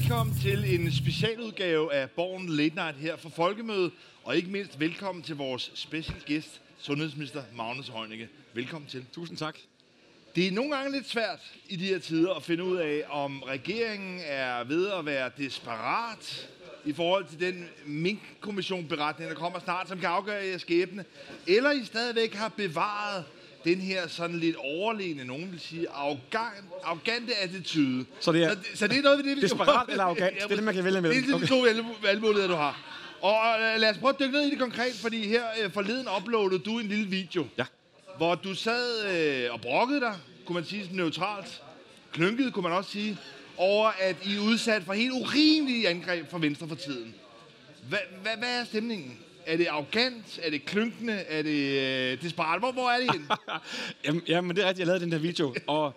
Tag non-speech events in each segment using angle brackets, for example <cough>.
velkommen til en specialudgave af Borgen Late Night her for Folkemødet. Og ikke mindst velkommen til vores special gæst, sundhedsminister Magnus Heunicke. Velkommen til. Tusind tak. Det er nogle gange lidt svært i de her tider at finde ud af, om regeringen er ved at være desperat i forhold til den Mink-kommission-beretning, der kommer snart, som kan afgøre jeres skæbne, eller I stadigvæk har bevaret den her sådan lidt overlegne, nogen vil sige, arrogant, arrogante attitude. Så det er- så, så det er noget ved det, vi skal Desperat prøve- eller arrogant? Det er det, man kan vælge mellem. Det er de Okay. to valg- valgmuligheder, du har. Og øh, lad os prøve at dykke ned i det konkret, fordi her øh, forleden uploadede du en lille video, Ja. hvor du sad øh, og brokkede dig, kunne man sige neutralt, klynket, kunne man også sige, over at I er udsat for helt urimelige angreb fra Venstre for tiden. Hvad, hvad, hvad er stemningen? Er det arrogant? Er det klynkende? Er det øh, desperat? Hvor, hvor er det henne? <laughs> Jamen, jamen, det er rigtigt, jeg lavede den der video. Og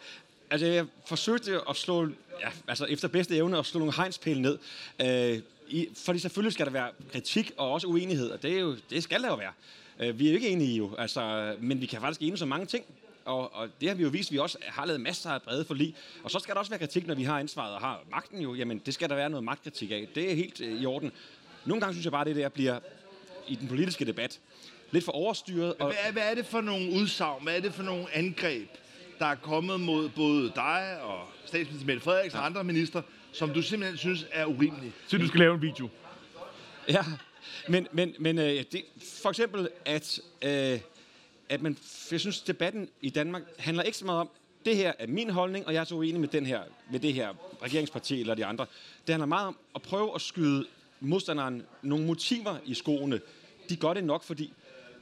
altså, jeg forsøgte at slå, ja, altså efter bedste evne, at slå nogle hegnspæle ned. Øh, i, fordi selvfølgelig skal der være kritik og også uenighed, og det, er jo, det skal der jo være. Øh, vi er jo ikke enige jo, altså, men vi kan faktisk enes om mange ting. Og, og det har vi jo vist, at vi også har lavet masser af brede forlig. Og så skal der også være kritik, når vi har ansvaret og har magten jo. Jamen, det skal der være noget magtkritik af. Det er helt øh, i orden. Nogle gange synes jeg bare, at det der bliver i den politiske debat lidt for overstyret. Og, Hvad, er- hvad er det for nogle udsagn? Hvad er det for nogle angreb, der er kommet mod både dig og statsminister Mette Frederiksen og andre minister, som du simpelthen synes er urimelige? Så du skal lave en video. Ja, men, men, men øh, det, for eksempel, at, øh, at man, jeg synes, debatten i Danmark handler ikke så meget om, det her er min holdning, og jeg er så uenig med, den her, med det her regeringsparti eller de andre. Det handler meget om at prøve at skyde modstanderen nogle motiver i skoene. De gør det nok, fordi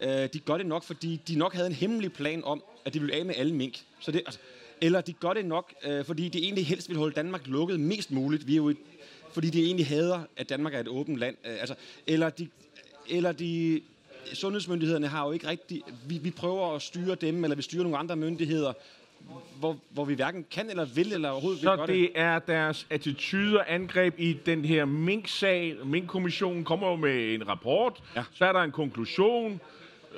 øh, de gør det nok, fordi de nok havde en hemmelig plan om, at de ville af med alle mink. Så det, altså, eller de gør det nok, øh, fordi de egentlig helst vil holde Danmark lukket mest muligt. Vi er jo et, fordi de egentlig hader, at Danmark er et åbent land. Øh, altså, eller de, eller de sundhedsmyndighederne har jo ikke rigtig... Vi, vi prøver at styre dem, eller vi styrer nogle andre myndigheder, hvor, hvor vi hverken kan eller vil, eller overhovedet vil Så gøre det. det er deres attitude og angreb i den her Mink-sag. Mink-kommissionen kommer jo med en rapport. Ja. Så er der en konklusion.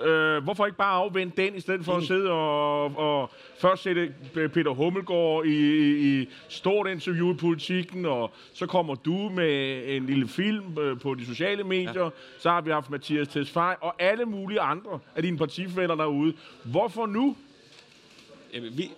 Øh, hvorfor ikke bare afvente den, i stedet for at sidde og, og først sætte Peter Hummelgaard i, i, i stort interview i politikken, og så kommer du med en lille film øh, på de sociale medier. Ja. Så har vi haft Mathias Tesfaye og alle mulige andre af dine partifæller derude. Hvorfor nu? Jamen, vi,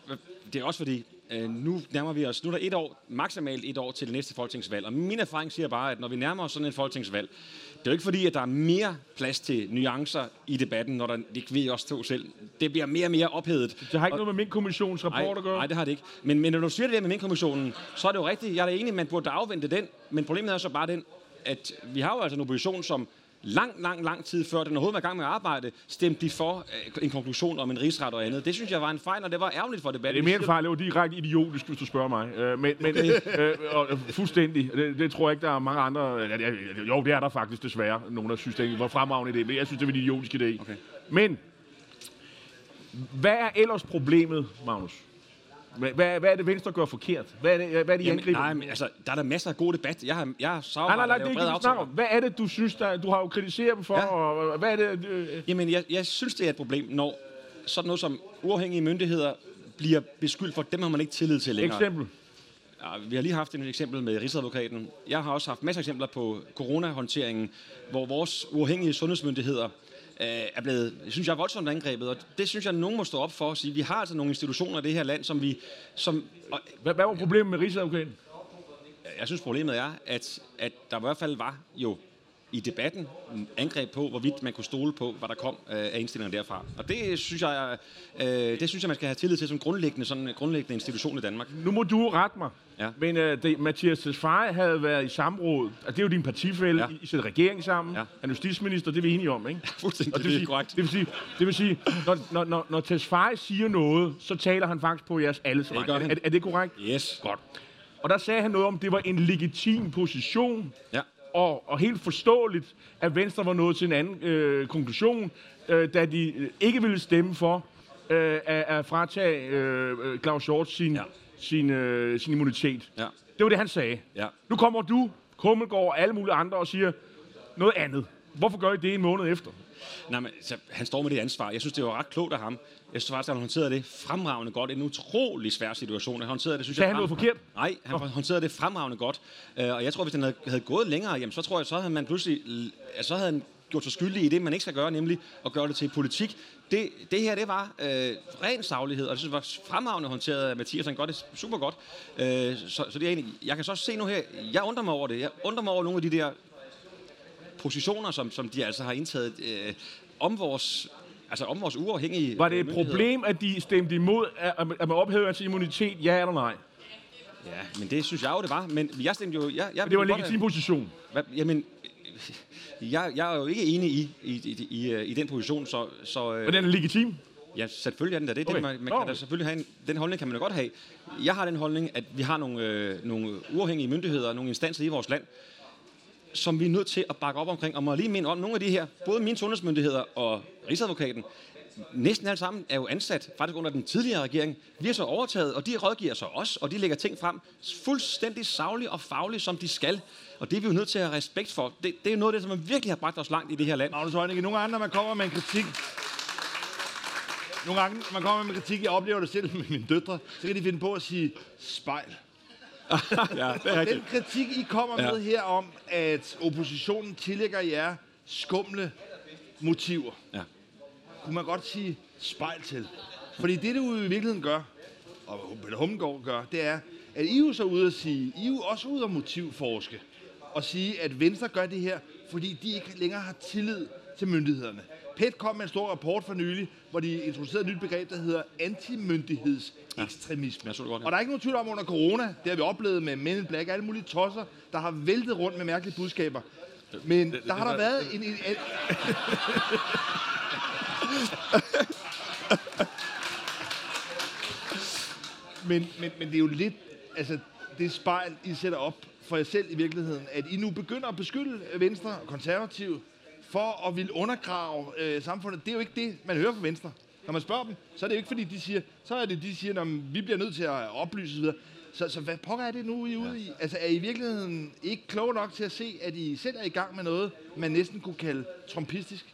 det er også fordi, øh, nu nærmer vi os, nu er der et år, maksimalt et år til det næste folketingsvalg. Og min erfaring siger bare, at når vi nærmer os sådan et folketingsvalg, det er jo ikke fordi, at der er mere plads til nuancer i debatten, når der, det ved I også to selv, det bliver mere og mere ophedet. Det har ikke noget med Mink-kommissionens rapport at gøre. Nej, det har det ikke. Men, men når du siger det der med Mink-kommissionen, så er det jo rigtigt. Jeg er da enig, man burde afvente den. Men problemet er så bare den, at vi har jo altså en opposition, som lang, lang, lang tid før den overhovedet var i gang med at arbejde, stemte de for øh, en konklusion om en rigsret og andet. Det synes jeg var en fejl, og det var ærgerligt for debatten. Det er mere en fejl, det var direkte idiotisk, hvis du spørger mig. Øh, men men øh, og, øh, fuldstændig. Det, det tror jeg ikke, der er mange andre... Jo, det er der faktisk desværre. Nogen, der synes, det var fremragende idé. Men jeg synes, det var en idiotisk idé. Okay. Men, hvad er ellers problemet, Magnus? Hvad, hvad, hvad er det, Venstre gør forkert? Hvad er det, hvad er det Jamen, angriber? nej, men altså, der er der masser af god debat. Jeg har, jeg har nej, samarbejdet nej, nej, det er ikke det. Hvad er det, du synes, der, du har jo kritiseret for? Ja. Og, hvad er det? Øh, Jamen, jeg, jeg synes, det er et problem, når sådan noget som uafhængige myndigheder bliver beskyldt for, dem har man ikke tillid til længere. eksempel? Ja, vi har lige haft et eksempel med Rigsadvokaten. Jeg har også haft masser af eksempler på coronahåndteringen, hvor vores uafhængige sundhedsmyndigheder øh, er blevet, synes jeg, voldsomt angrebet. Og det synes jeg, at nogen må stå op for og sige, vi har altså nogle institutioner i det her land, som vi... Som, og Hvad, hvad var problemet med Rigsadvokaten? jeg synes, problemet er, at, at der i hvert fald var jo i debatten angreb på, hvorvidt man kunne stole på, hvad der kom øh, af indstillinger derfra. Og det synes jeg, øh, det synes jeg, man skal have tillid til som grundlæggende, sådan en grundlæggende institution i Danmark. Nu må du rette mig. Ja. Men uh, det, Mathias Tesfaye havde været i samråd, og det er jo din partifælle, Ja. ja. I sætter regering sammen, Ja. ja. han er justitsminister, det er vi enige om, ikke? <laughs> Fuldstændig, Og det er sige, korrekt. Det vil sige, det vil sige når, når, når, når Tesfaye siger noget, så taler han faktisk på jeres alles vej. Er, er, er det korrekt? Yes. Godt. Og der sagde han noget om, at det var en legitim position, Ja. Og, og helt forståeligt, at Venstre var nået til en anden øh, konklusion, øh, da de øh, ikke ville stemme for øh, at, at fratage øh, øh, Claus Hjort sin, ja. sin, øh, sin immunitet. Ja. Det var det, han sagde. Ja. Nu kommer du, Kummelgaard og alle mulige andre og siger noget andet. Hvorfor gør I det en måned efter? Nej, men så, han står med det ansvar. Jeg synes, det var ret klogt af ham. Jeg synes faktisk, at han håndterede det fremragende godt. En utrolig svær situation. Han håndterede det, synes Sagde jeg, han noget frem- forkert? Nej, han håndterede det fremragende godt. Øh, og jeg tror, hvis han havde, havde gået længere, jamen, så tror jeg, så havde man pludselig... Så havde han gjort sig skyldig i det, man ikke skal gøre, nemlig at gøre det til politik. Det, det her, det var øh, ren saglighed, og det synes jeg var fremragende håndteret af Mathias. Han gør det super godt. Øh, så, så det er egentlig, jeg kan så se nu her, jeg undrer mig over det. Jeg undrer mig over nogle af de der positioner, som, som de altså har indtaget øh, om vores altså om vores uafhængige Var det et myndigheder. problem, at de stemte imod, at at man ophævede hans immunitet? Ja eller nej? Ja, men det synes jeg jo, det var. Men jeg stemte jo... Jeg, jeg Det var en legitim position. Hvad, jamen, øh, jeg, jeg er jo ikke enig i, i, i, i, øh, i den position, så... så øh, Men den er legitim. Ja, selvfølgelig er den der. Det, Okay. det, man, man Nå, kan da okay. selvfølgelig have en, den holdning kan man jo godt have. Jeg har den holdning, at vi har nogle, øh, nogle uafhængige myndigheder, nogle instanser i vores land, som vi er nødt til at bakke op omkring. Og må lige minde om, nogle af de her, både mine sundhedsmyndigheder og Rigsadvokaten, næsten alle sammen er jo ansat faktisk under den tidligere regering. Vi har så overtaget, og de rådgiver så os, og de lægger ting frem fuldstændig savligt og fagligt, som de skal. Og det er vi jo nødt til at have respekt for. Det, det er jo noget af det, som virkelig har bragt os langt i det her land. Magnus Højning, nogle gange, når man kommer med en kritik, nogle gange, man kommer med en kritik, jeg oplever det selv med mine døtre, så kan de finde på at sige spejl ja, det er. Den kritik, I kommer Ja. med her om, at oppositionen tillægger jer skumle motiver, Ja. kunne man godt sige spejl til. Fordi det, du i virkeligheden gør, og Peter Hummelgaard gør, det er, at I jo så ude at sige, I er jo også ude at motivforske, og sige, at Venstre gør det her, fordi de ikke længere har tillid til myndighederne. PET kom med en stor rapport for nylig, hvor de introducerede et nyt begreb, der hedder antimyndighedsekstremisme. Ja, jeg så det godt, ja. Og der er ikke nogen tvivl om under corona, det har vi oplevet med Men in Black, alle mulige tosser, der har væltet rundt med mærkelige budskaber. Men der har der været en, en, en <laughs> men, men, men det er jo lidt, altså det spejl, I sætter op for jer selv i virkeligheden, at I nu begynder at beskylde Venstre og konservative for at ville undergrave øh, samfundet. Det er jo ikke det, man hører fra Venstre. Når man spørger dem, så er det jo ikke fordi, de siger, så er det, de siger, at vi bliver nødt til at oplyse osv. Så, så hvad pokker er det nu, I er ude i? Altså er I i virkeligheden ikke kloge nok til at se, at I selv er i gang med noget, man næsten kunne kalde trompistisk?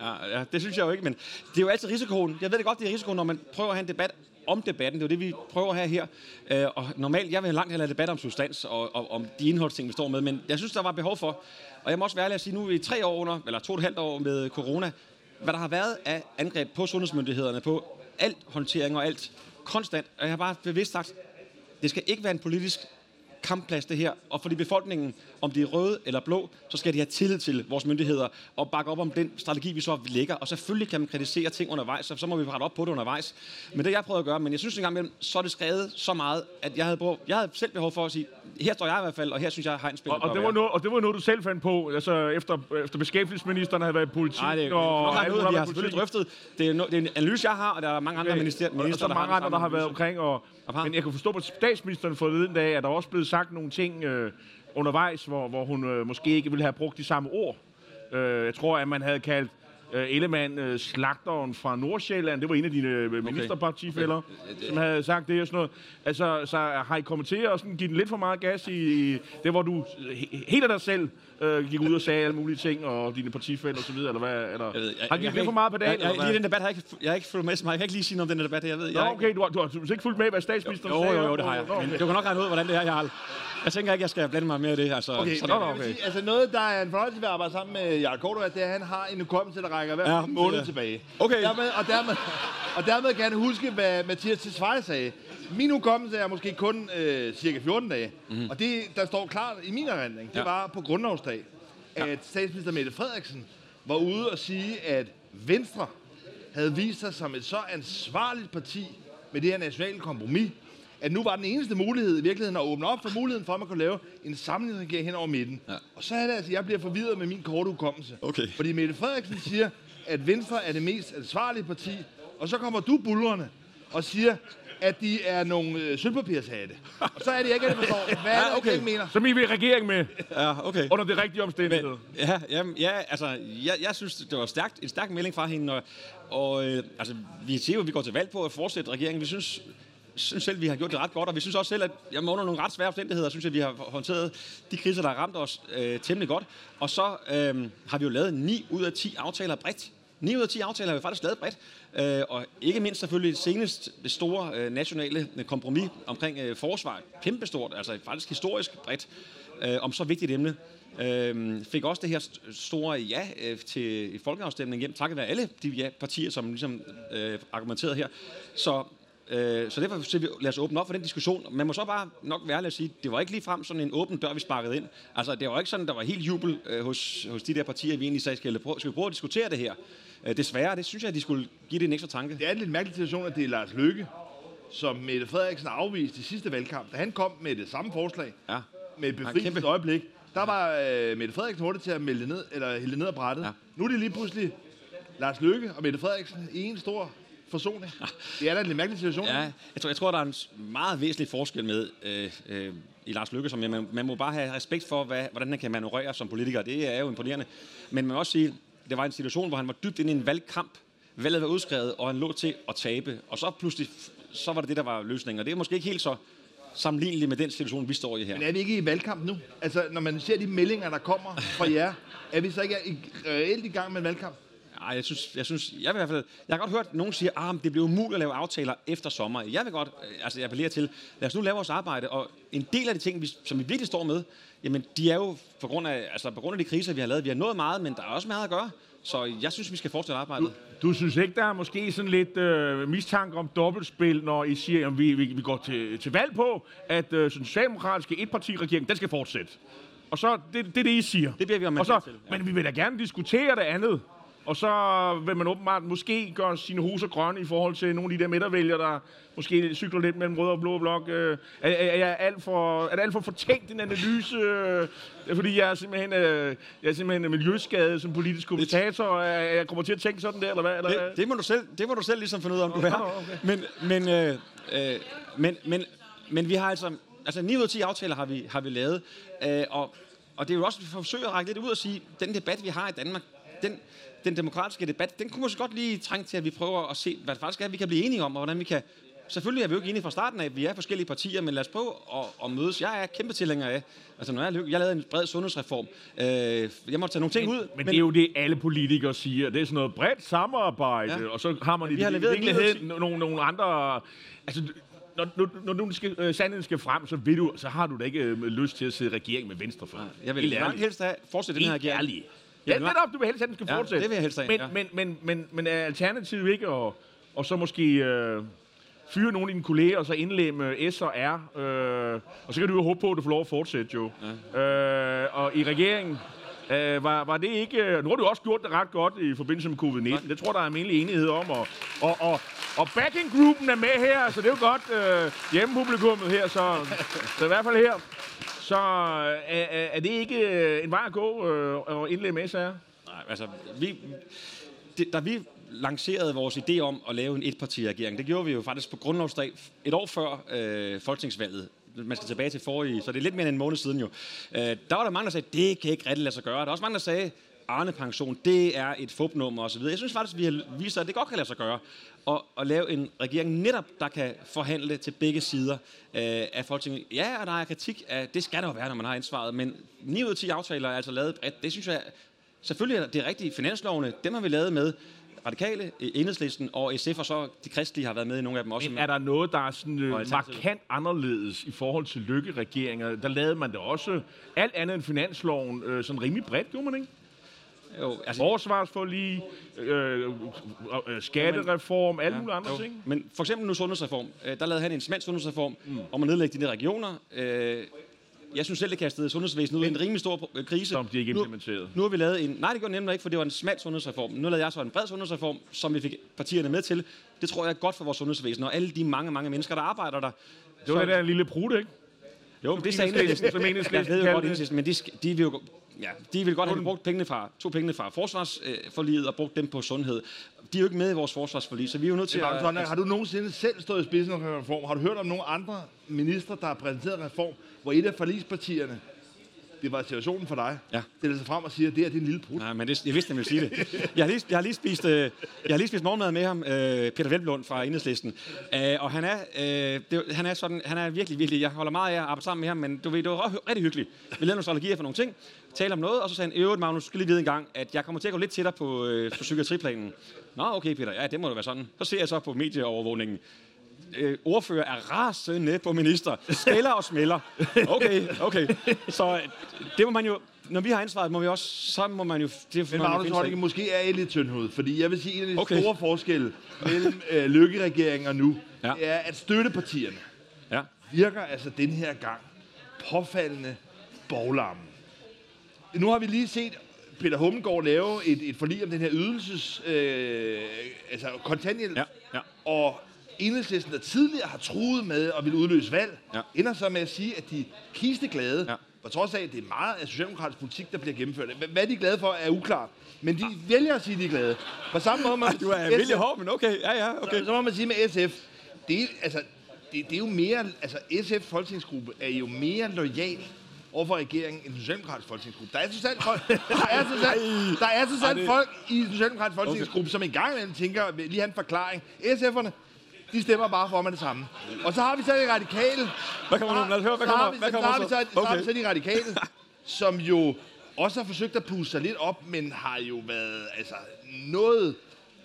Ja, ja, det synes jeg jo ikke, men det er jo altid risikoen. Jeg ved det godt, det er risikoen, når man prøver at have en debat om debatten. Det er jo det, vi prøver at have her. Øh, og normalt, jeg vil langt hellere debat om substans og, og om de indholdsting, vi står med, men jeg synes, der var behov for, og jeg må også være ærlig at sige, nu er vi tre år under, eller to og et halvt år med corona, hvad der har været af angreb på sundhedsmyndighederne, på alt håndtering og alt konstant, og jeg har bare bevidst sagt, det skal ikke være en politisk kampplads, det her. Og fordi befolkningen, om de er røde eller blå, så skal de have tillid til vores myndigheder og bakke op om den strategi, vi så lægger. Og selvfølgelig kan man kritisere ting undervejs, så, så må vi rette op på det undervejs. Men det jeg prøver at gøre, men jeg synes en gang imellem, så er det skrevet så meget, at jeg havde, brug, jeg havde selv behov for at sige, her står jeg i hvert fald, og her synes jeg, Heinz spiller Og, og, det var noget, og det var noget, du selv fandt på, altså efter, efter beskæftigelsesministeren havde været i politik. Nej, det er og nok noget, vi har selvfølgelig drøftet. Det er, no, det er en analyse, jeg har, og der er mange andre Okay. minister, Og- og minister, så der mange har andre, der har været omkring. Og, men jeg kan forstå på statsministeren forleden dag, at der også blevet sagt nogle ting øh, undervejs, hvor, hvor hun øh, måske ikke ville have brugt de samme ord. Øh, jeg tror, at man havde kaldt øh, Ellemann øh, slagteren fra Nordsjælland. Det var en af dine øh, ministerpartifælder, okay. som havde sagt det og sådan noget. Altså, så har I kommenteret og sådan, givet den lidt for meget gas i, i det, hvor du øh, he- helt af dig selv øh, gik ud og sagde alle mulige ting, og dine partifælder og så videre, eller hvad? Eller, Jeg ved, jeg, har I givet lidt for meget på dagen, Jeg, jeg, lige den debat har jeg ikke, jeg har ikke fulgt med så meget. Jeg kan ikke lige sige noget om den her debat. Jeg ved, jeg Nå, ikke- okay, du har, du har, du har ikke fulgt med, hvad statsministeren Jo, sagde? jo, jo, det har jeg. Men du kan nok regne ud, hvordan det er, har. Jeg tænker ikke, jeg skal blande mig mere i det. Altså, Okay, så, men okay. sige, altså noget, der er en fornøjelse ved at arbejde sammen med Jarl Kortua, det er, at han har en hukommelse, der rækker hver Ja, ja, måned tilbage. Okay. Dermed, og, dermed, og dermed kan han huske, hvad Mathias Tesfaye sagde. Min hukommelse er måske kun øh, cirka 14 dage. Mm. Og det, der står klart i min erindring, det Ja. var på grundlovsdag, at statsminister Mette Frederiksen var ude og sige, at Venstre havde vist sig som et så ansvarligt parti med det her nationale kompromis, at nu var den eneste mulighed i virkeligheden at åbne op for muligheden for, at man kunne lave en samlingsregering hen over midten. Ja. Og så er det altså, jeg bliver forvirret med min korte hukommelse. Okay. Fordi Mette Frederiksen siger, at Venstre er det mest ansvarlige parti, og så kommer du bulrende og siger, at de er nogle øh, sølvpapirshatte. Og så er det ikke, at jeg forstår. Hvad er det, Ja, okay. mener? Som I vil regering med, ja, okay. under det rigtige omstændigheder. Ja, jamen, ja altså, jeg, jeg synes, det var stærkt, en stærk melding fra hende. Og, og øh, altså, vi siger jo, at vi går til valg på at fortsætte regeringen. Vi synes, synes selv, vi har gjort det ret godt, og vi synes også selv, at jamen, under nogle ret svære omstændigheder, synes jeg, at vi har håndteret de kriser, der har ramt os øh, temmelig godt. Og så øh, har vi jo lavet 9 ud af 10 aftaler bredt. 9 ud af 10 aftaler har vi faktisk lavet bredt, øh, og ikke mindst selvfølgelig senest det store øh, nationale kompromis omkring øh, forsvar. Kæmpestort, altså faktisk historisk bredt, øh, om så vigtigt et emne. Øh, fik også det her store ja øh, til folkeafstemningen hjem, takket være alle de ja, partier, som ligesom øh, argumenterede her. Så Øh, så derfor så vi, lad os åbne op for den diskussion. Man må så bare nok være at sige, det var ikke lige frem sådan en åben dør, vi sparkede ind. Altså, det var ikke sådan, der var helt jubel øh, hos, hos de der partier, vi egentlig sagde, skal, skal vi prøve at diskutere det her? Øh, desværre, det synes jeg, at de skulle give det en ekstra tanke. Det er en lidt mærkelig situation, at det er Lars Løkke, som Mette Frederiksen afviste i sidste valgkamp, da han kom med det samme forslag, ja. med et befrielses øjeblik, der var øh, Mette Frederiksen hurtigt til at melde ned, eller hælde ned af brættet. Ja. Nu er det lige pludselig Lars Løkke og Mette Frederiksen i en stor forsoning. Det er da en lidt mærkelig situation. Ja, jeg tror, jeg tror, der er en meget væsentlig forskel med øh, øh, i Lars Løkke, som jeg, man, man må bare have respekt for, hvad, hvordan han kan manøvrere som politiker. Det er jo imponerende. Men man må også sige, det var en situation, hvor han var dybt inde i en valgkamp. Valget var udskrevet, og han lå til at tabe. Og så pludselig, så var det det, der var løsningen. Og det er måske ikke helt så sammenligneligt med den situation, vi står i her. Men er vi ikke i valgkamp nu? Altså, når man ser de meldinger, der kommer fra jer, er vi så ikke reelt i gang med en valgkamp? Jeg synes, jeg synes, jeg vil i hvert fald, jeg har godt hørt, at nogen siger, at ah, det bliver umuligt at lave aftaler efter sommer. Jeg vil godt, øh, altså jeg appellerer til, lad os nu lave vores arbejde, og en del af de ting, som vi virkelig står med, jamen de er jo på grund af, altså på grund af de kriser, vi har lavet. Vi har nået meget, men der er også meget at gøre. Så jeg synes, vi skal fortsætte arbejdet. Du, du synes ikke, der er måske sådan lidt øh, mistanke om dobbeltspil, når I siger, at vi, vi, vi går til, til valg på, at øh, den socialdemokratiske etpartiregering, den skal fortsætte. Og så, det, det er det, I siger. Det bliver vi om og så, til. Ja. Men vi vil da gerne diskutere det andet. Og så vil man åbenbart måske gøre sine huser grønne i forhold til nogle af de der midtervælgere, der måske cykler lidt mellem rød og blå blok. Øh, er, er, alt for, er det alt for fortænkt en analyse? Øh, fordi jeg er simpelthen, øh, jeg er simpelthen miljøskadet som politisk kommentator. Jeg, jeg kommer til at tænke sådan der, eller hvad? Eller det, det, må du selv, det må du selv ligesom finde ud af, om du er. Okay. Men, men, øh, øh, men, men, men vi har altså... Altså 9 ud af 10 aftaler har vi, har vi lavet. Øh, og, og det er jo også, at vi forsøger at række lidt ud og sige, den debat, vi har i Danmark, den, den demokratiske debat, den kunne måske godt lige trænge til, at vi prøver at se, hvad det faktisk er, vi kan blive enige om, og hvordan vi kan... Selvfølgelig er vi jo ikke enige fra starten af, at vi er forskellige partier, men lad os prøve at, at mødes. Jeg er kæmpe tilhænger af, altså når jeg, jeg lavede en bred sundhedsreform, øh, jeg må tage nogle ting men, ud. Men, men, det er jo det, alle politikere siger. Det er sådan noget bredt samarbejde, ja. og så har man i har virkeligheden nogle, nogle andre... Altså, når, når, når nu skal, øh, sandheden skal frem, så, vil du, så har du da ikke øh, lyst til at sidde i regering med venstre for. Jeg vil langt helst have fortsætte den her regering. Ærlig. Ja, netop, du vil helst have, den skal ja, fortsætte. det vil jeg helst have, men, ja. men, men, men, men er alternativet ikke at og så måske øh, fyre nogle af dine kolleger, og så indlemme S og R, øh, og så kan du jo håbe på, at du får lov at fortsætte, jo. Ja. Øh, og i regeringen, Øh, var, var det ikke... Nu har du også gjort det ret godt i forbindelse med covid-19. Det tror der er almindelig enighed om. Og, og, og, og backing-gruppen er med her, så det er jo godt øh, hjemmepublikummet her. Så, så i hvert fald her, så er, er det ikke en vej at gå øh, og indlemme SR? Nej, altså, vi, det, da vi lancerede vores idé om at lave en etpartiregering, det gjorde vi jo faktisk på grundlovsdag et år før øh, folketingsvalget man skal tilbage til forrige, så det er lidt mere end en måned siden jo. Øh, der var der mange, der sagde, det kan ikke rigtig lade sig gøre. Der er også mange, der sagde, Arne Pension, det er et fupnummer osv. Jeg synes faktisk, vi har vist, at det godt kan lade sig gøre og, at lave en regering netop, der kan forhandle til begge sider øh, af Folketinget. Ja, og der er kritik af, det skal der jo være, når man har ansvaret, men 9 ud af 10 aftaler er altså lavet bredt. Det synes jeg, selvfølgelig er det rigtige. Finanslovene, dem har vi lavet med radikale, enhedslisten og SF, og så de kristelige har været med i nogle af dem også. Men er der noget, der er sådan øh, markant anderledes i forhold til lykkeregeringer? Der lavede man det også alt andet end finansloven øh, sådan rimelig bredt, gjorde man ikke? Jo, altså, Forsvarsforlig, øh, øh, øh, skattereform, alle ja, mulige andre jo. ting. Men for eksempel nu sundhedsreform. Øh, der lavede han en smal sundhedsreform mm. om at nedlægge de der regioner. Øh, jeg synes selv, det kastede sundhedsvæsenet ud i en rimelig stor øh, krise. Som de ikke implementeret. Nu, nu har vi lavet en... Nej, det gjorde nemlig ikke, for det var en smal sundhedsreform. Nu lavede jeg så en bred sundhedsreform, som vi fik partierne med til. Det tror jeg er godt for vores sundhedsvæsen, og alle de mange, mange mennesker, der arbejder der. Det var så, det der lille brud, ikke? Jo, men det sagde enhedslisten. Som Jeg ved jo godt enhedslisten, men de, de vil jo ja, de vil godt have brugt pengene fra, to pengene fra forsvarsforliget og brugt dem på sundhed. De er jo ikke med i vores forsvarsforlig, så vi er jo nødt til at... Sådan, har du nogensinde selv stået i spidsen for reform? Har du hørt om nogle andre minister, der har præsenteret reform, hvor et af forligspartierne det var situationen for dig, Ja. stiller sig frem og siger, at det det er en lille brud. Nej, men det, jeg vidste, han ville sige det. Jeg har lige, jeg har lige, spist, øh, jeg har lige spist morgenmad med ham, øh, Peter Velblund fra Enhedslisten. Øh, og han er, øh, det, han er sådan, han er virkelig, virkelig, jeg holder meget af at arbejde sammen med ham, men du ved, det var rigtig hyggeligt. Vi lavede nogle strategier for nogle ting, talte om noget, og så sagde han, øvrigt Magnus, skal lige vide en gang, at jeg kommer til at gå lidt tættere på, øh, på psykiatriplanen. Nå, okay Peter, ja, det må det være sådan. Så ser jeg så på medieovervågningen, øh, ordfører er rasende på minister. Skælder og smelter. Okay, okay. Så øh, det må man jo... Når vi har ansvaret, må vi også... Så må man jo... Det Men Magnus. Heunicke, måske er I lidt tyndhud, fordi jeg vil sige, en af de Okay. store forskelle mellem øh, Lykke-regeringen og nu, Ja. er, at støttepartierne Ja. virker altså den her gang påfaldende boglarmen. Nu har vi lige set Peter Hummelgaard lave et, et forlig om den her ydelses... Øh, altså kontanthjælp. Ja, ja. Og enhedslisten, der tidligere har truet med at ville udløse valg, Ja. ender så med at sige, at de kisteglade, Ja. ja. på trods af, at det er meget af socialdemokratisk politik, der bliver gennemført. Hva- Hvad de er glade for, er uklart. Men de vælger at sige, at de er glade. På samme måde, man, Du er vildt hård, men okay. Ja, ja, okay. så, så må man sige med SF, det er, altså, det, det er jo mere, altså SF folketingsgruppe er jo mere lojal overfor regeringen end den socialdemokratiske folketingsgruppe. Der er så sandt folk, <laughs> der er så sandt, der er så sandt folk i den socialdemokratiske folketingsgruppe, som en gang imellem tænker, vil lige have en forklaring. SF'erne, de stemmer bare for med det samme. Og så har vi så de radikale. Hvad kommer nu? Lad os høre, hvad så har kommer, vi, hvad så, så, kommer har vi så, så, har vi Okay. så de radikale, <laughs> som jo også har forsøgt at puste sig lidt op, men har jo været altså, noget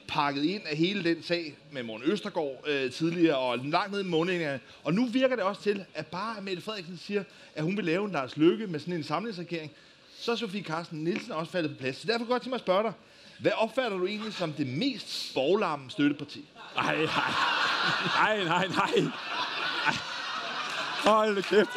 pakket ind af hele den sag med Morten Østergaard øh, tidligere, og langt ned i månederne. Og nu virker det også til, at bare Mette Frederiksen siger, at hun vil lave en Lars Lykke med sådan en samlingsregering, så er Sofie Carsten Nielsen også faldet på plads. Så derfor kunne jeg godt tænke mig at spørge dig, hvad opfatter du egentlig som det mest borglarme støtteparti? Ej, nej. Nej, nej, nej. Ej. Hold kæft.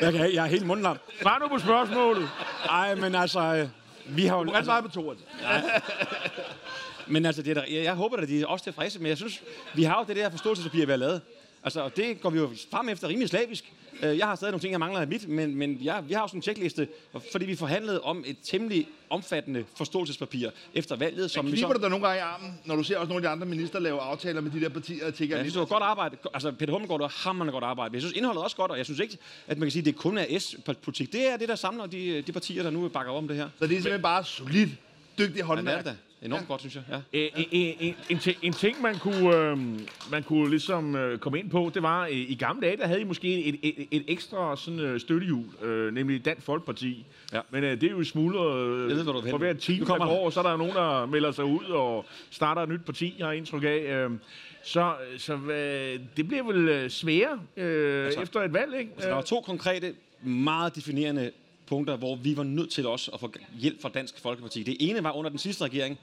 jeg, kan, jeg er helt mundlam. Svar nu på spørgsmålet. Ej, men altså... øh, Vi har jo... Du kan svare på to. Men altså, det er der, jeg, jeg håber, at de er også tilfredse, men jeg synes, vi har jo det der forståelsespapir, vi har lavet. Altså, og det går vi jo frem efter rimelig slavisk. Øh, Jeg har stadig nogle ting, jeg mangler af mit, men, men jeg, vi har jo sådan en checkliste, fordi vi forhandlede om et temmelig omfattende forståelsespapir efter valget, som vi Kniber du dig nogle gange i armen, når du ser også nogle af de andre minister lave aftaler med de der partier, og tænker, Ja, jeg synes, det var godt arbejde. Altså, Peter Hummelgaard var hammerende godt arbejde. Men jeg synes, indholdet er også godt, og jeg synes ikke, at man kan sige, at det kun er S-politik. Det er det, der samler de, de partier, der nu bakker om det her. så det er simpelthen bare solidt, dygtig Ja, det er håndværk. det Enormt godt, synes jeg. Ja. En, en, en, en, ting, en ting, man kunne, øh, man kunne ligesom øh, komme ind på, det var, øh, i gamle dage, der havde I måske et, et, et ekstra sådan, øh, støttehjul, øh, nemlig Dansk Folkeparti. Ja. Men øh, det er jo smuldret ved, øh, vil for hver time, Nu der kommer der. går, så er der nogen, der melder sig ud og starter et nyt parti, har jeg indtryk af. Øh, så så øh, det bliver vel øh, sværere øh, altså, efter et valg, ikke? Der var to konkrete, meget definerende punkter, hvor vi var nødt til også at få hjælp fra Dansk Folkeparti. Det ene var under den sidste regering.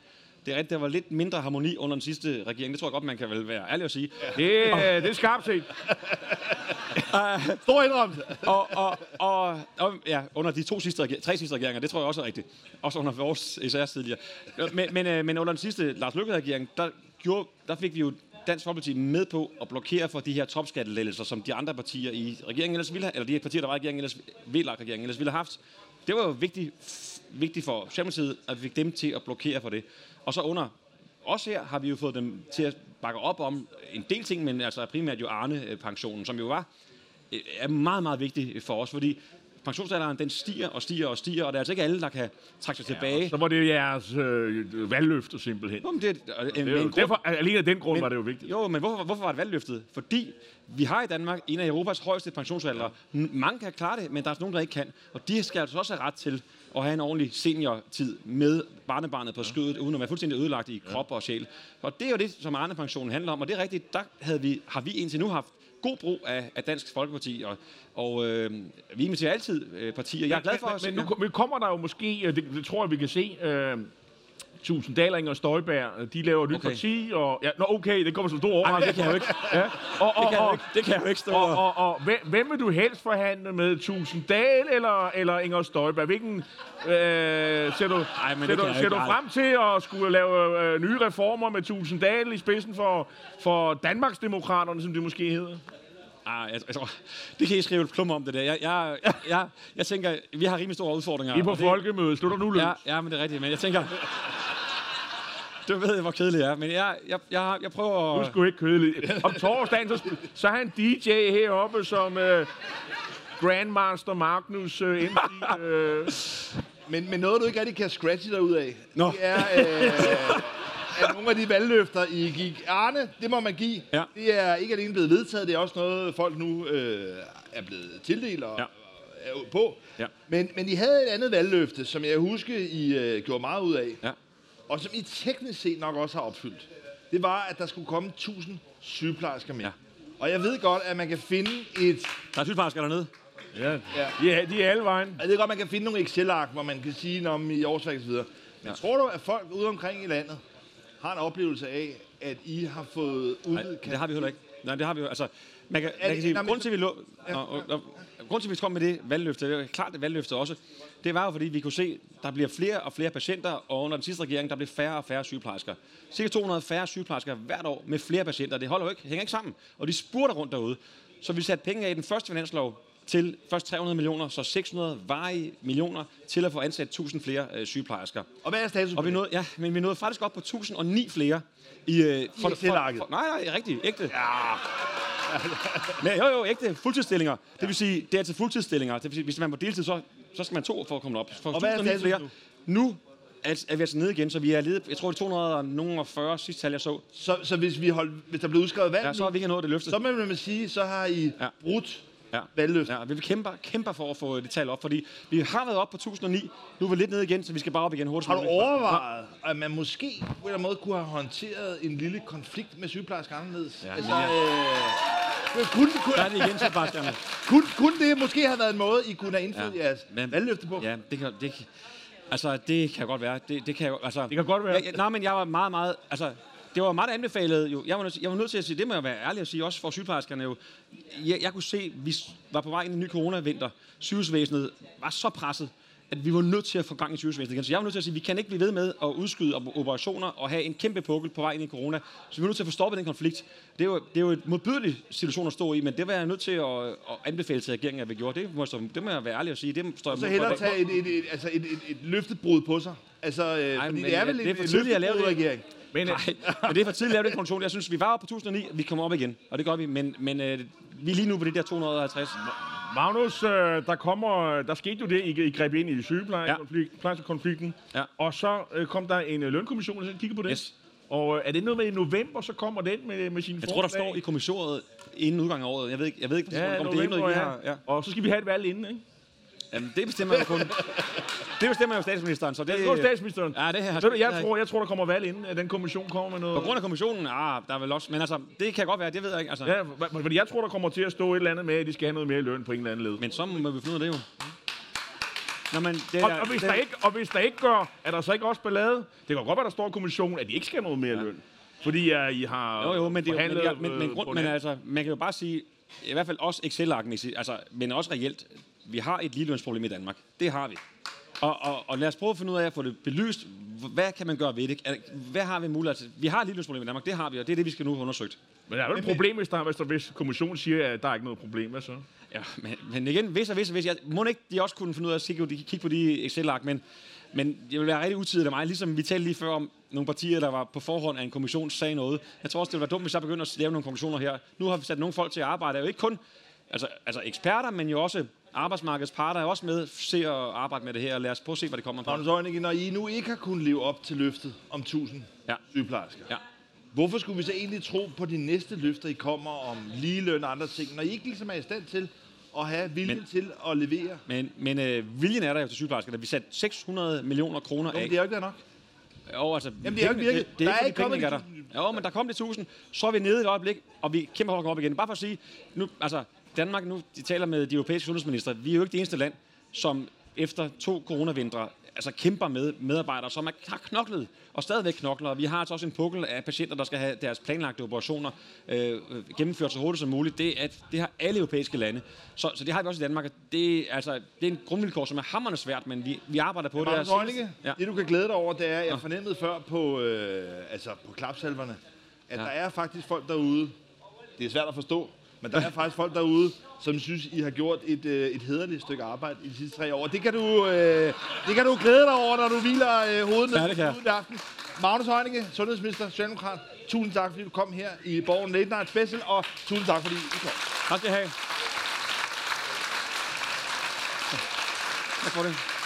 Det er rigtigt, der var lidt mindre harmoni under den sidste regering. Det tror jeg godt, man kan vel være ærlig at sige. Det, øh, det er skarpt set. <laughs> Stor indrømmelse. Og, og, og, og ja, under de to sidste, tre sidste regeringer, det tror jeg også er rigtigt. Også under vores SR tidligere. Men, men, øh, men under den sidste Lars Løkke-regering, der, gjorde, der fik vi jo Dansk Folkeparti med på at blokere for de her topskattelettelser, som de andre partier i regeringen ellers ville have, eller de her partier, der var i regeringen, ellers, VLAG-regeringen ellers ville have haft. Det var jo vigtigt, vigtigt for Socialdemokratiet, at vi fik dem til at blokere for det. Og så under også her har vi jo fået dem til at bakke op om en del ting, men altså primært jo Arne-pensionen, som jo var øh, er meget, meget vigtig for os, fordi pensionsalderen den stiger og stiger og stiger, og det er altså ikke alle, der kan trække sig tilbage. Så var det jeres øh, valgløfte simpelthen. Jo, men det, øh, Det med er en jo, grund- derfor, alene af den grund men- var det jo vigtigt. Jo, men hvorfor, hvorfor var det valgløftet? Fordi vi har i Danmark en af Europas højeste pensionsalder. Ja. Mange kan klare det, men der er nogle, der ikke kan. Og de skal altså også have ret til at have en ordentlig seniortid med barnebarnet på skødet, uden at være fuldstændig ødelagt i krop og sjæl. Og det er jo det, som Arne-pensionen handler om. Og det er rigtigt, der havde vi, har vi indtil nu haft god brug af, af Dansk Folkeparti, og, og øh, vi inviterer altid øh, partier. Jeg er glad for men, os. men, men nu nu kommer der jo måske, øh, det, det tror jeg, vi kan se, øh, Tusinddalinger og Støjbær, øh, de laver et nyt Okay. parti, og... Ja, nå, okay, det kommer som stor overraskelse. det kan jeg jo ikke. Ja. Og, og, Det kan og, ikke, det kan jeg jo ikke stå og, og... og, og hvem, vil du helst forhandle med? Tusinddal eller, eller Inger Støjberg? Hvilken øh, ser du, Ej, men ser du, ser du frem til at skulle lave øh, nye reformer med Tusinddal i spidsen for, for Danmarksdemokraterne, som det måske hedder? Ah, jeg, tror, det kan I skrive et klum om, det der. Jeg, jeg, jeg, jeg tænker, vi har rimelig store udfordringer. I er på folkemødet. Slutter nu løs. Ja, ja, men det er rigtigt. Men jeg tænker... Du ved, hvor kedeligt det er, men jeg, jeg, jeg, jeg prøver Du er at... sgu ikke kedelig. Om torsdagen, så, så er han DJ heroppe som øh, Grandmaster Magnus øh, MC. Øh. Men, men noget, du ikke rigtig kan scratche dig ud af, Nå. det er, øh, at nogle af de valgløfter, I gik. Arne, det må man give. Ja. Det er ikke alene blevet vedtaget, det er også noget, folk nu øh, er blevet tildelt og Ja. er på. Ja. Men, men I havde et andet valgløfte, som jeg husker, I øh, gjorde meget ud af, Ja. Og som I teknisk set nok også har opfyldt. Det var, at der skulle komme 1000 sygeplejersker med. Ja. Og jeg ved godt, at man kan finde et... Der er sygeplejersker dernede. Ja, Ja. de er, de er alle vejen. Jeg ved godt, man kan finde nogle Excel-ark, hvor man kan sige noget om i årsværk videre. Men Ja. tror du, at folk ude omkring i landet har en oplevelse af, at I har fået Nej, udvidet det har vi heller ikke. Nej, det har vi jo. Altså, man kan, man det- kan sige, grund til, vi lå, og, og, og, grund til, at vi kom med det valgløfte, det er klart et valgløfte også, det var jo, fordi vi kunne se, der bliver flere og flere patienter, og under den sidste regering, der blev færre og færre sygeplejersker. Cirka 200 færre sygeplejersker hvert år med flere patienter. Det holder jo ikke, hænger ikke sammen. Og de spurter rundt derude. Så vi satte penge af i den første finanslov til først 300 millioner, så 600 varige millioner til at få ansat 1000 flere øh, sygeplejersker. Og hvad er status Og vi det? nåede, ja, men vi nåede faktisk op på 1009 flere i... Øh, for, Excelarket. nej, nej, rigtigt, ægte. Ja. Men, jo, jo, ægte fuldtidsstillinger. Det vil sige, det er til fuldtidsstillinger. Det vil sige, hvis man på deltid, så, så skal man to for at komme op. For Og hvad er 1009 status flere. Nu er, er vi altså nede igen, så vi er ledet, jeg tror det er 240 sidste tal, jeg så. Så, så hvis, vi hold, hvis der bliver udskrevet valg Ja, ja, så har vi ikke nået det løfte. så må man sige, så har I Ja. ja. brudt Ja. valgløftet. Ja, vi vil kæmpe, kæmpe for at få det tal op, fordi vi har været op på 1009, nu er vi lidt nede igen, så vi skal bare op igen hurtigt. Har du overvejet, at man måske på en eller anden måde kunne have håndteret en lille konflikt med sygeplejersker anderledes? Ja, altså, men øh, kunne, kunne, Der er det igen, Sebastian. kunne, kunne det måske have været en måde, I kunne have indfriet Ja, jeres men- valgløfte på? Ja, det kan, det, kan- altså, det kan godt være. Det, det kan altså, Det kan godt være. Jeg, jeg, nej, men jeg var meget, meget, altså, det var meget anbefalet jo. Jeg var, nødt til, jeg var nødt til at sige, det må jeg være ærlig at sige, også for sygeplejerskerne jo. Jeg, jeg kunne se, at vi var på vej ind i en ny coronavinter. Sygehusvæsenet var så presset, at vi var nødt til at få gang i sygehusvæsenet igen. Så jeg var nødt til at sige, at vi kan ikke blive ved med at udskyde op- operationer og have en kæmpe pukkel på vej ind i corona. Så vi er nødt til at få stoppet den konflikt. Det er jo, det er jo et modbydeligt situation at stå i, men det var jeg nødt til at, at anbefale til regeringen, at vi gjorde. Det må, jeg det må jeg være ærlig at sige. Det står jeg Så hellere tage et, et, et, altså et, et, et løftebrud på sig. Altså, øh, Nej, fordi det er vel det er for tidligt at lave det. regering. Men, øh, Nej, <laughs> men det er for tidligt at lave den konklusion. Jeg synes, vi var oppe på 1009, vi kommer op igen, og det gør vi, men, men øh, vi er lige nu på det der 250. Magnus, øh, der kommer, der skete jo det, I, I greb ind i sygeplejerskekonflikten, Ja. og så øh, kom der en øh, lønkommission, og så kiggede på den. Yes. Og øh, er det noget med i november, så kommer den med, med sine Jeg tror, der står i kommissoriet inden udgangen af året. Jeg ved ikke, jeg ved ikke Ja, om det er noget, vi ja. har. Ja. Og så skal vi have et valg inden, ikke? Jamen, det bestemmer jo kun. <laughs> det bestemmer jo statsministeren, så det... Det er statsministeren. Ja, det her. Ved du, jeg, tror, jeg tror, der kommer valg inden, at den kommission kommer med noget. På grund af kommissionen, ah, der er vel også... Men altså, det kan godt være, det ved jeg ikke. Altså. Ja, fordi jeg tror, der kommer til at stå et eller andet med, at de skal have noget mere i løn på en eller anden led. Men så må vi finde ud af det jo. Nå, men det Og, og, hvis det, der ikke, og hvis der ikke gør, er der så ikke også ballade? Det kan godt være, der står i kommissionen, at de ikke skal have noget mere i løn. Fordi uh, I har Jo, jo, men, det er jo, men, forhandlet, ja, men, men, øh, grund, men altså, man kan jo bare sige, i hvert fald også Excel-arkmæssigt, altså, men også reelt, vi har et ligelønsproblem i Danmark. Det har vi. Og, og, og lad os prøve at finde ud af at få det belyst. Hvad kan man gøre ved det? Hvad har vi mulighed til? Vi har et ligelønsproblem i Danmark, det har vi, og det er det, vi skal nu have undersøgt. Men der er jo et problem, hvis, der, hvis, der, hvis kommissionen siger, at der er ikke noget problem. Hvad så? Ja, men, men igen, hvis og hvis og hvis. Jeg må ikke de også kunne finde ud af at kigge, kigge på de Excel-ark, men, men det vil være rigtig utidigt af mig, ligesom vi talte lige før om nogle partier, der var på forhånd af en kommission, sagde noget. Jeg tror også, det ville være dumt, hvis jeg begynder at lave nogle konklusioner her. Nu har vi sat nogle folk til at arbejde, det er jo ikke kun altså, altså eksperter, men jo også arbejdsmarkedets parter er også med til at arbejde med det her, og lad os prøve at se, hvad det kommer fra. Magnus Øjnike, når I nu ikke har kunnet leve op til løftet om 1000 Ja. sygeplejersker, Ja. hvorfor skulle vi så egentlig tro på de næste løfter, I kommer om ligeløn og andre ting, når I ikke ligesom er i stand til at have viljen Men- til at levere? Men, men øh, viljen er der jo til sygeplejerskerne. Vi satte 600 millioner kroner af. men det er jo ikke det nok. Jo, altså, Jamen, det er jo ikke virket. Det, det er Der er ikke, kommet de ikke er der. Jo, men der kom det 1000. Så er vi nede i et øjeblik, og vi kæmper for at komme op igen. Bare for at sige, nu, altså, Danmark nu, de taler med de europæiske sundhedsminister. Vi er jo ikke det eneste land, som efter to coronavintre altså kæmper med medarbejdere, som er, har knoklet og stadigvæk knokler. Vi har altså også en pukkel af patienter, der skal have deres planlagte operationer øh, gennemført så hurtigt som muligt. Det, at det har alle europæiske lande. Så, så det har vi også i Danmark. Det, er, altså, det er en grundvilkår, som er hammerende svært, men vi, vi arbejder på det. Magnus og- Øjnike, Ja. det du kan glæde dig over, det er, at jeg fornemmede før på, øh, altså på klapsalverne, at Ja. der er faktisk folk derude, det er svært at forstå, men der er faktisk folk derude, som synes, I har gjort et, øh, et hederligt stykke arbejde i de sidste tre år. Det kan du, øh, det kan du glæde dig over, når du hviler øh, hovedet ned ja, i aften. Magnus Heunicke, sundhedsminister, Socialdemokrat. Tusind tak, fordi du kom her i Borgen Late Night Special, og tusind tak, fordi I kom. Tak skal I have. Tak for det.